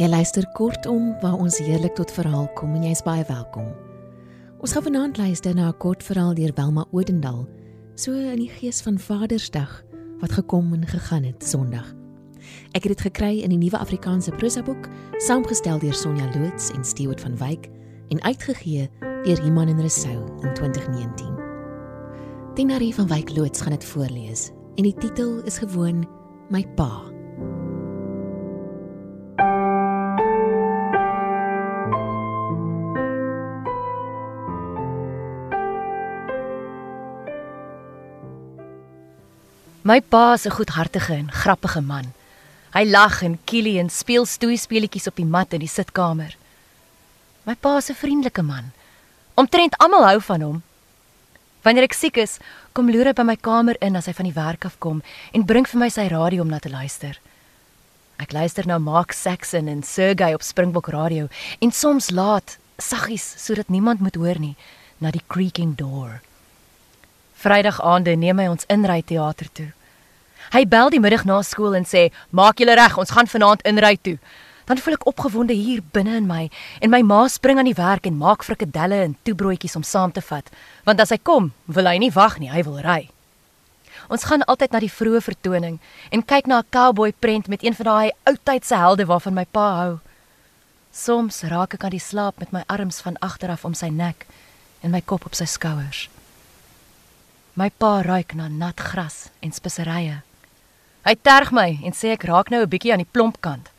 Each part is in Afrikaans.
Jy luister kortom waar ons heerlik tot verhaal kom en jy's baie welkom. Ons gaan vanaand luister na 'n kort verhaal deur Welma Odendal, so in die gees van Vadersdag wat gekom en gegaan het Sondag. Ek het dit gekry in die Nuwe Afrikaanse Prosa boek, saamgestel deur Sonja Loots en Stewart van Wyk en uitgegee deur Iman en Resou in 2019. Tinarie van Wyk Loots gaan dit voorlees en die titel is gewoon My Pa. My pa is 'n goedhartige en grappige man. Hy lag en kielie en speel stoeispeletjies op die mat in die sitkamer. My pa is 'n vriendelike man. Omtrent almal hou van hom. Wanneer ek siek is, kom loer hy by my kamer in as hy van die werk af kom en bring vir my sy radio om na te luister. Ek luister na Mark Saxon en Sergey op Springbok Radio en soms laat saggies sodat niemand moet hoor nie na die creaking door. Vrydag aande neem hy ons inry teater toe. Hy bel die middag na skool en sê: "Maak julle reg, ons gaan vanaand inry toe." Dan voel ek opgewonde hier binne in my en my ma spring aan die werk en maak frikadelle en toebroodjies om saam te vat, want as hy kom, wil hy nie wag nie, hy wil ry. Ons gaan altyd na die vroeë vertoning en kyk na 'n cowboy prent met een van daai ou tydse helde waarvan my pa hou. Soms raak ek aan die slaap met my arms van agteraf om sy nek en my kop op sy skouers. My pa ruik na nat gras en speserye. Hy terg my en sê ek raak nou 'n bietjie aan die plomp kant.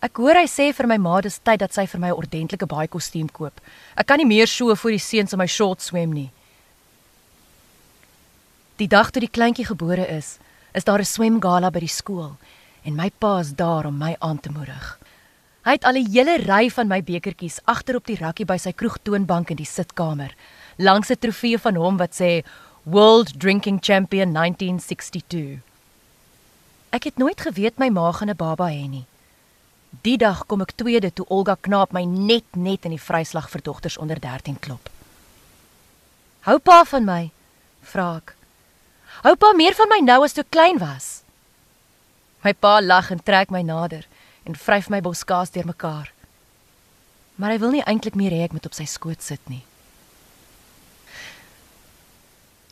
Ek hoor hy sê vir my ma dis tyd dat sy vir my 'n ordentlike baie kostuum koop. Ek kan nie meer so voor die seuns in my shorts swem nie. Die dag toe die kleintjie gebore is, is daar 'n swemgala by die skool en my pa is daar om my aan te moedig. Hy het al 'n hele ry van my bekertjies agter op die rakkie by sy kroegtoonbank in die sitkamer, langs 'n trofee van hom wat sê World Drinking Champion 1962. Ek het nooit geweet my ma gaan 'n baba hê nie. Die dag kom ek tweede toe Olga Knaap my net net in die vryslag vir dogters onder 13 klop. Hou pa van my? vra ek. Hou pa meer van my nou as toe klein was? My pa lag en trek my nader en vryf my boskaas deurmekaar. Maar hy wil nie eintlik meer hê ek moet op sy skoot sit nie.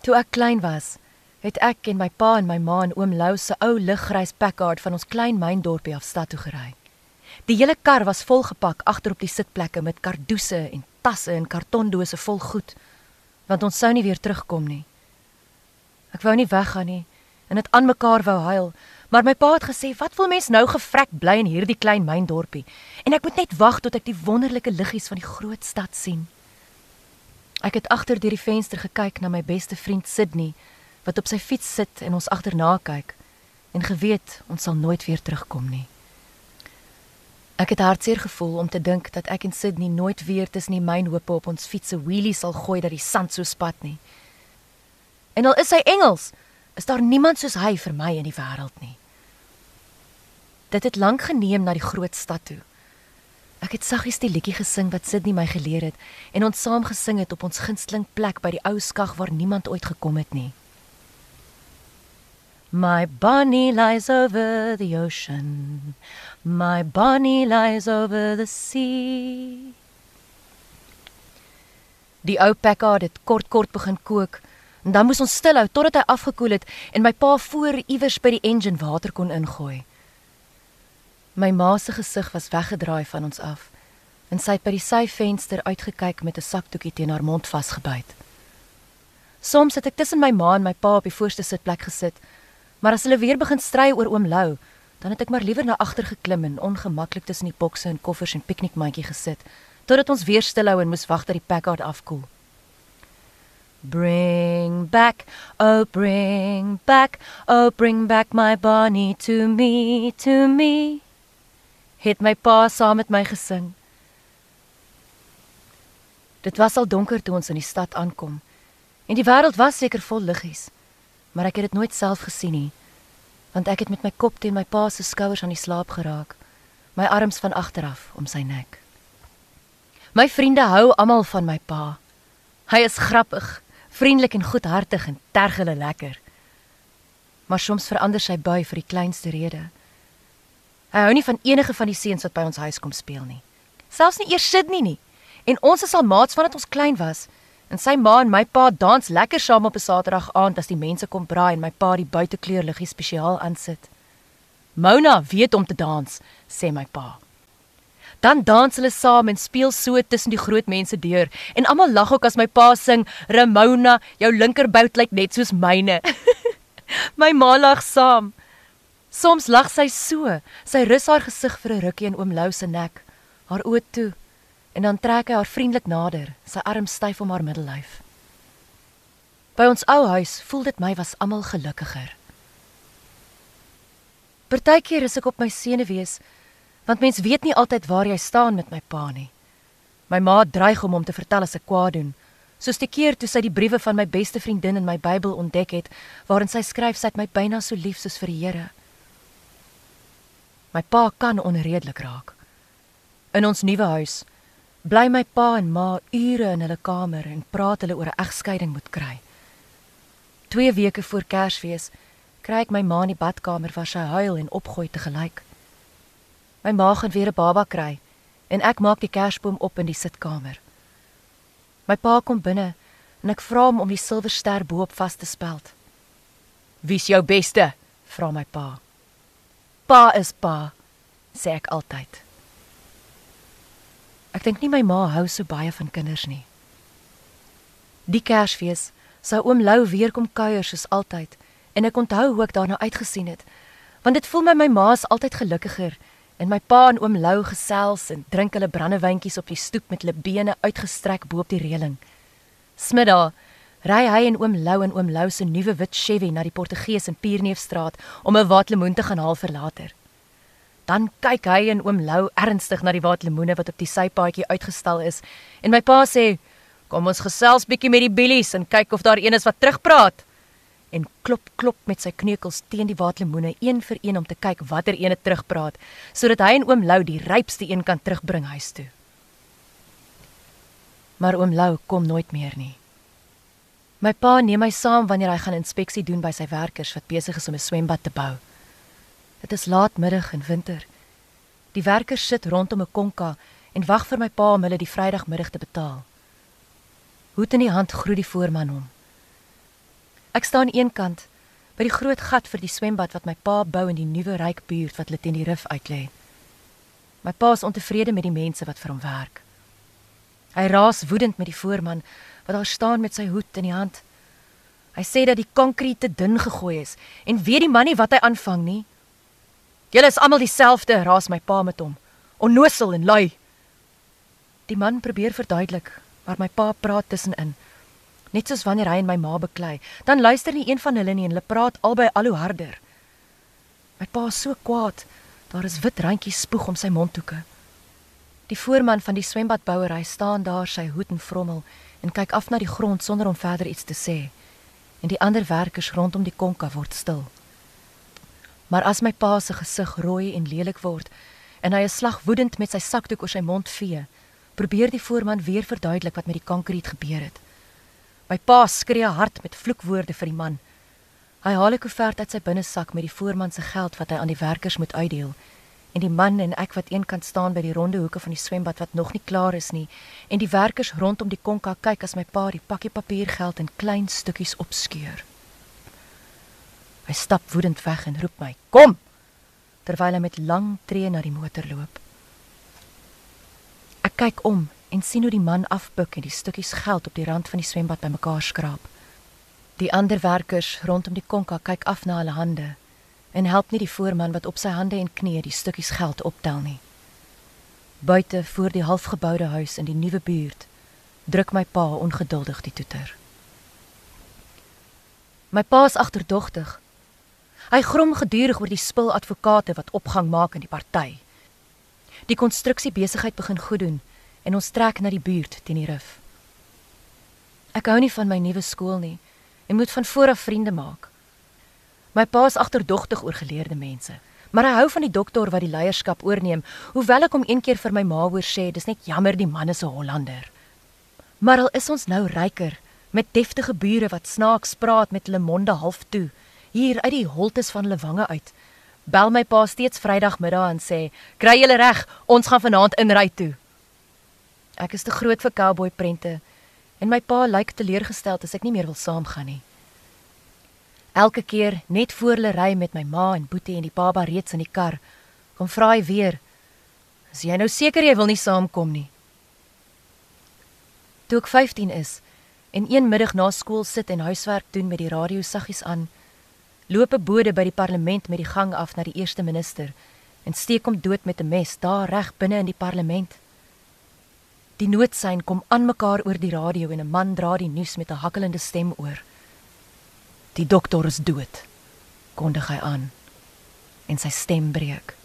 Toe ek klein was, het ek en my pa en my ma en oom Lou se ou liggrys Packard van ons klein myndorpie af stad toe gery. Die hele kar was volgepak agter op die sitplekke met kardoese en tasse en kartondose vol goed, want ons sou nie weer terugkom nie. Ek wou nie weggaan nie en dit aan mekaar wou huil, maar my pa het gesê, "Wat wil mens nou gevrek bly in hierdie klein myndorpie? En ek moet net wag tot ek die wonderlike liggies van die groot stad sien." Ek het agter deur die venster gekyk na my beste vriend Sydney wat op sy fiets sit en ons agterna kyk en geweet ons sal nooit weer terugkom nie. Ek het hartseer gevoel om te dink dat ek en Sydney nooit weer tussen die mynhope op ons fietsse wheelie sal gooi dat die sand so spat nie. En al is hy Engels, is daar niemand soos hy vir my in die wêreld nie. Dit het lank geneem na die groot stad toe. Ek het saggies die liedjie gesing wat Sydney my geleer het en ons saam gesing het op ons gunsteling plek by die ou skag waar niemand ooit gekom het nie. My bonnie lies over the ocean. My bonnie lies over the sea. Die ou Packard het kort kort begin kook en dan moes ons stilhou totdat hy afgekoel het en my pa voor iewers by die engine water kon ingooi. My ma se gesig was weggedraai van ons af en sy het by die syvenster uitgekyk met 'n sakdoekie teen haar mond vasgebyt. Soms het ek tussen my ma en my pa op die voorste sitplek gesit, maar as hulle weer begin stry oor oom Lou, dan het ek maar liewer na agter geklim en ongemaklik tussen die bokse en koffers en piknikmandjie gesit totdat ons weer stilhou en moes wag dat die Packard afkoel. Bring back, oh bring back, oh bring back my Bonnie to me, to me. Het my pa saam met my gesing. Dit was al donker toe ons in die stad aankom. En die wêreld was seker vol liggies, maar ek het dit nooit self gesien nie, want ek het met my kop teen my pa se skouers aan die slaap geraak, my arms van agteraf om sy nek. My vriende hou almal van my pa. Hy is grappig, vriendelik en goedhartig en terg hulle lekker. Maar soms verander sy bui vir die kleinste rede. Hy hou nie van enige van die seuns wat by ons huis kom speel nie. Selfs nie eers Sydney nie. En ons is al maats vandat ons klein was. En sy ma en my pa dans lekker saam op 'n Saterdag aand as die mense kom braai en my pa die buitekleurliggie spesiaal aansit. Mona weet om te dans, sê my pa. Dan dans hulle saam en speel so tussen die groot mense deur en almal lag ook as my pa sing Ramona, jou linkerbout lyk net soos myne. my ma lag saam. Soms lag sy so. Sy rus haar gesig vir 'n rukkie in oom Lou se nek, haar oë toe en dan trek hy haar vriendelik nader, sy arm styf om haar middellyf. By ons ou huis voel dit my was almal gelukkiger. Partykeer is ek op my senuwees want mens weet nie altyd waar jy staan met my pa nie. My ma dreig om hom te vertel as ek kwaad doen, soos die keer toe sy die briewe van my beste vriendin in my Bybel ontdek het waarin sy skryf sy het my byna so lief soos vir die Here. My pa kan onredelik raak. In ons nuwe huis bly my pa en ma ure in hulle kamer en praat hulle oor 'n egskeiding moet kry. 2 weke voor Kersfees kry ek my ma in die badkamer waar sy huil en opgooi te gelyk. My ma gaan weer 'n baba kry en ek maak die kersboom op in die sitkamer. My pa kom binne en ek vra hom om die silwerster bo-op vas te speld. "Wie's jou beste?" vra my pa. "Pa is pa," sê ek altyd. Ek dink nie my ma hou so baie van kinders nie. Die Kersfees sou oom Lou weer kom kuier soos altyd en ek onthou hoe ek daarna uitgesien het want dit voel my my ma is altyd gelukkiger en my pa en oom Lou gesels en drink hulle brandewyntjies op die stoep met hulle bene uitgestrek bo op die reëling. Smiddag ry hy en oom Lou en oom Lou se nuwe wit Chevy na die Portugees in Pierneefstraat om 'n watlemoen te gaan haal vir later. Dan kyk hy en oom Lou ernstig na die waatlemoene wat op die sypaadjie uitgestal is en my pa sê: "Kom ons gesels bietjie met die billies en kyk of daar een is wat terugpraat." En klop klop met sy kneukels teen die waatlemoene een vir een om te kyk watter een terugpraat sodat hy en oom Lou die rypste een kan terugbring huis toe. Maar oom Lou kom nooit meer nie. My pa neem my saam wanneer hy gaan inspeksie doen by sy werkers wat besig is om 'n swembad te bou. Dit is laatmiddag in winter. Die werkers sit rondom 'n konka en wag vir my pa om hulle die Vrydagmiddag te betaal. Hoed in die hand groet die voorman hom. Ek staan aan een kant by die groot gat vir die swembad wat my pa bou in die nuwe ryk buurt wat hulle teen die rif uitlê. My pa is ontevrede met die mense wat vir hom werk. Hy raas woedend met die voorman wat daar staan met sy hoed in die hand. Hy sê dat die konkrete te dun gegooi is en weet die man nie wat hy aanvang nie. Julle is almal dieselfde, raas my pa met hom. Onnosel en lui. Die man probeer verduidelik, maar my pa praat tussenin. Net soos wanneer hy en my ma beklei, dan luister nie een van hulle nie en hulle praat albei al hoe harder. My pa is so kwaad. Daar is wit randjies spoeg om sy mondhoeke. Die voorman van die swembadbouery staan daar sy hoed en vrommel en kyk af na die grond sonder om verder iets te sê. En die ander werkers rondom die konka word stil. Maar as my pa se gesig rooi en lelik word en hy 'n slag woedend met sy sakdoek oor sy mond vee, probeer die voorman weer verduidelik wat met die konkreet gebeur het. My pa skree hard met vloekwoorde vir die man. Hy haal 'n koevert uit sy binnesak met die voorman se geld wat hy aan die werkers moet uitdeel. En die man en ek wat eenkant staan by die ronde hoeke van die swembad wat nog nie klaar is nie, en die werkers rondom die konka kyk as my pa die pakkie papiergeld in klein stukkies opskeur. Hy stap woedend weg en roep my: "Kom!" terwyl hy met lang tree na die motor loop. Ek kyk om en sien hoe die man afbuk en die stukkies geld op die rand van die swembad bymekaar skraap. Die ander werkers rondom die konka kyk af na hulle hande en help nie die voorman wat op sy hande en knieë die stukkies geld optel nie. Buite voor die halfgeboude huis in die nuwe buurt druk my pa ongeduldig die toeter. My pa is agterdogtig Hy grom gedurig oor die spul advokate wat opgang maak in die party. Die konstruksie besigheid begin goed doen en ons trek na die buurt teen die rif. Ek hou nie van my nuwe skool nie en moet van voor af vriende maak. My pa is agterdogtig oor geleerde mense, maar hy hou van die dokter wat die leierskap oorneem, hoewel ek hom een keer vir my ma hoor sê dis net jammer die man is 'n Hollander. Maar al is ons nou ryker met deftige bure wat snaaks praat met hulle monde half toe hier uit die holtes van hulle wange uit bel my pa steeds Vrydagmiddag en sê: "Kry julle reg, ons gaan vanaand inry toe." Ek is te groot vir cowboy prente en my pa lyk teleurgesteld as ek nie meer wil saamgaan nie. Elke keer net voor hulle ry met my ma en Boetie en die baba reeds in die kar, kom vra hy weer: "Is jy nou seker jy wil nie saamkom nie?" Toe ek 15 is en een middag na skool sit en huiswerk doen met die radio saggies aan, loop 'n bode by die parlement met die gang af na die eerste minister en steek hom dood met 'n mes daar reg binne in die parlement. Die noodsein kom aan mekaar oor die radio en 'n man dra die nuus met 'n hakkelende stem oor. Die dokter is dood, kondig hy aan en sy stem breek.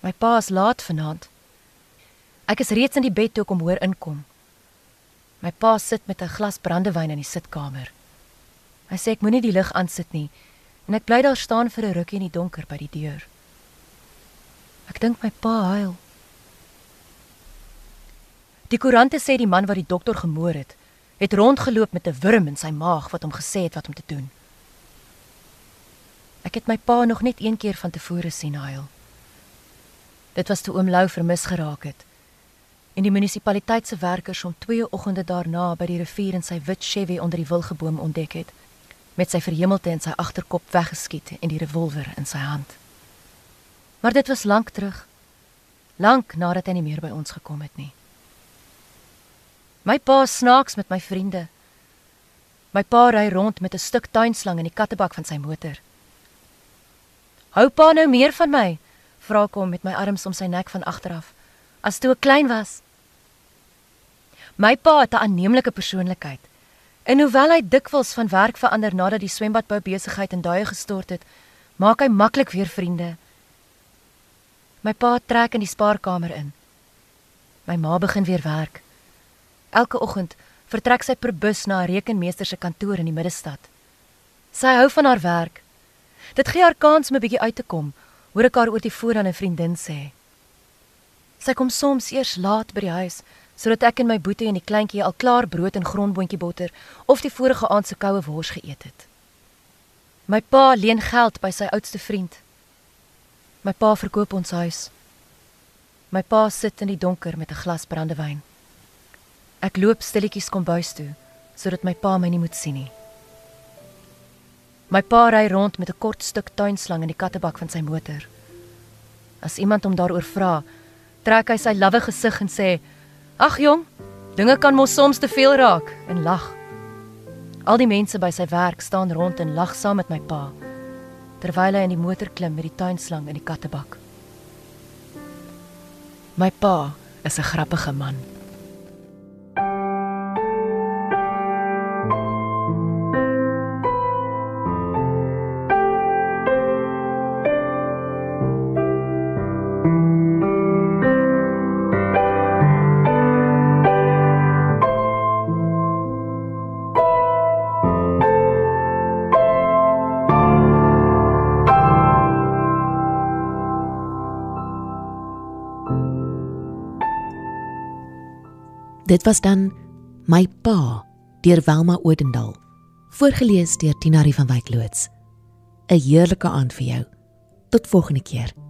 My pa is laat vanaand. Ek is reeds in die bed toe ek hom hoor inkom. My pa sit met 'n glas brandewyn in die sitkamer. Hy sê ek moenie die lig aansit nie en ek bly daar staan vir 'n rukkie in die donker by die deur. Ek dink my pa huil. Die koerante sê die man wat die dokter gemoor het, het rondgeloop met 'n wurm in sy maag wat hom gesê het wat om te doen. Ek het my pa nog net een keer van tevore sien huil. Dit was toe oom Lou vermis geraak het. En die munisipaliteit se werkers hom twee oggende daarna by die rivier in sy wit Chevy onder die wilgeboom ontdek het met sy verhemelte in sy agterkop weggeskiet en die revolver in sy hand. Maar dit was lank terug. Lank nadat hy nie meer by ons gekom het nie. My pa snaaks met my vriende. My pa ry rond met 'n stuk tuinslang in die kattebak van sy motor. "Hou pa nou meer van my?" vra ek hom met my arms om sy nek van agter af, as toe ek klein was. My pa het 'n aanneemlike persoonlikheid. En hoewel hy dikwels van werk verander nadat die swembadbou besigheid in duie gestort het, maak hy maklik weer vriende. My pa trek in die spaarkamer in. My ma begin weer werk. Elke oggend vertrek sy per bus na 'n rekenmeester se kantoor in die middestad. Sy hou van haar werk. Dit gee haar kans om 'n bietjie uit te kom, hoor ek haar oor die foon aan 'n vriendin sê. Sy kom soms eers laat by die huis sodat ek en my boetie en die kleintjie al klaar brood en grondboontjie botter of die vorige aand se koue wors geëet het. My pa leen geld by sy oudste vriend. My pa verkoop ons huis. My pa sit in die donker met 'n glas brandewyn. Ek loop stilletjies kombuis toe sodat my pa my nie moet sien nie. My pa ry rond met 'n kort stuk tuinslang in die kattebak van sy motor. As iemand hom daaroor vra, trek hy sy lawwe gesig en sê: "Ag jong, dinge kan mos soms te veel raak," en lag. Al die mense by sy werk staan rond en lag saam met my pa terwyl hy in die motor klim met die tuinslang in die kattebak. My pa is 'n grappige man. Dit was dan My Pa deur Welma Odendal. Voorgeles deur Tinari van Wyk loods. 'n Heerlike aand vir jou. Tot volgende keer.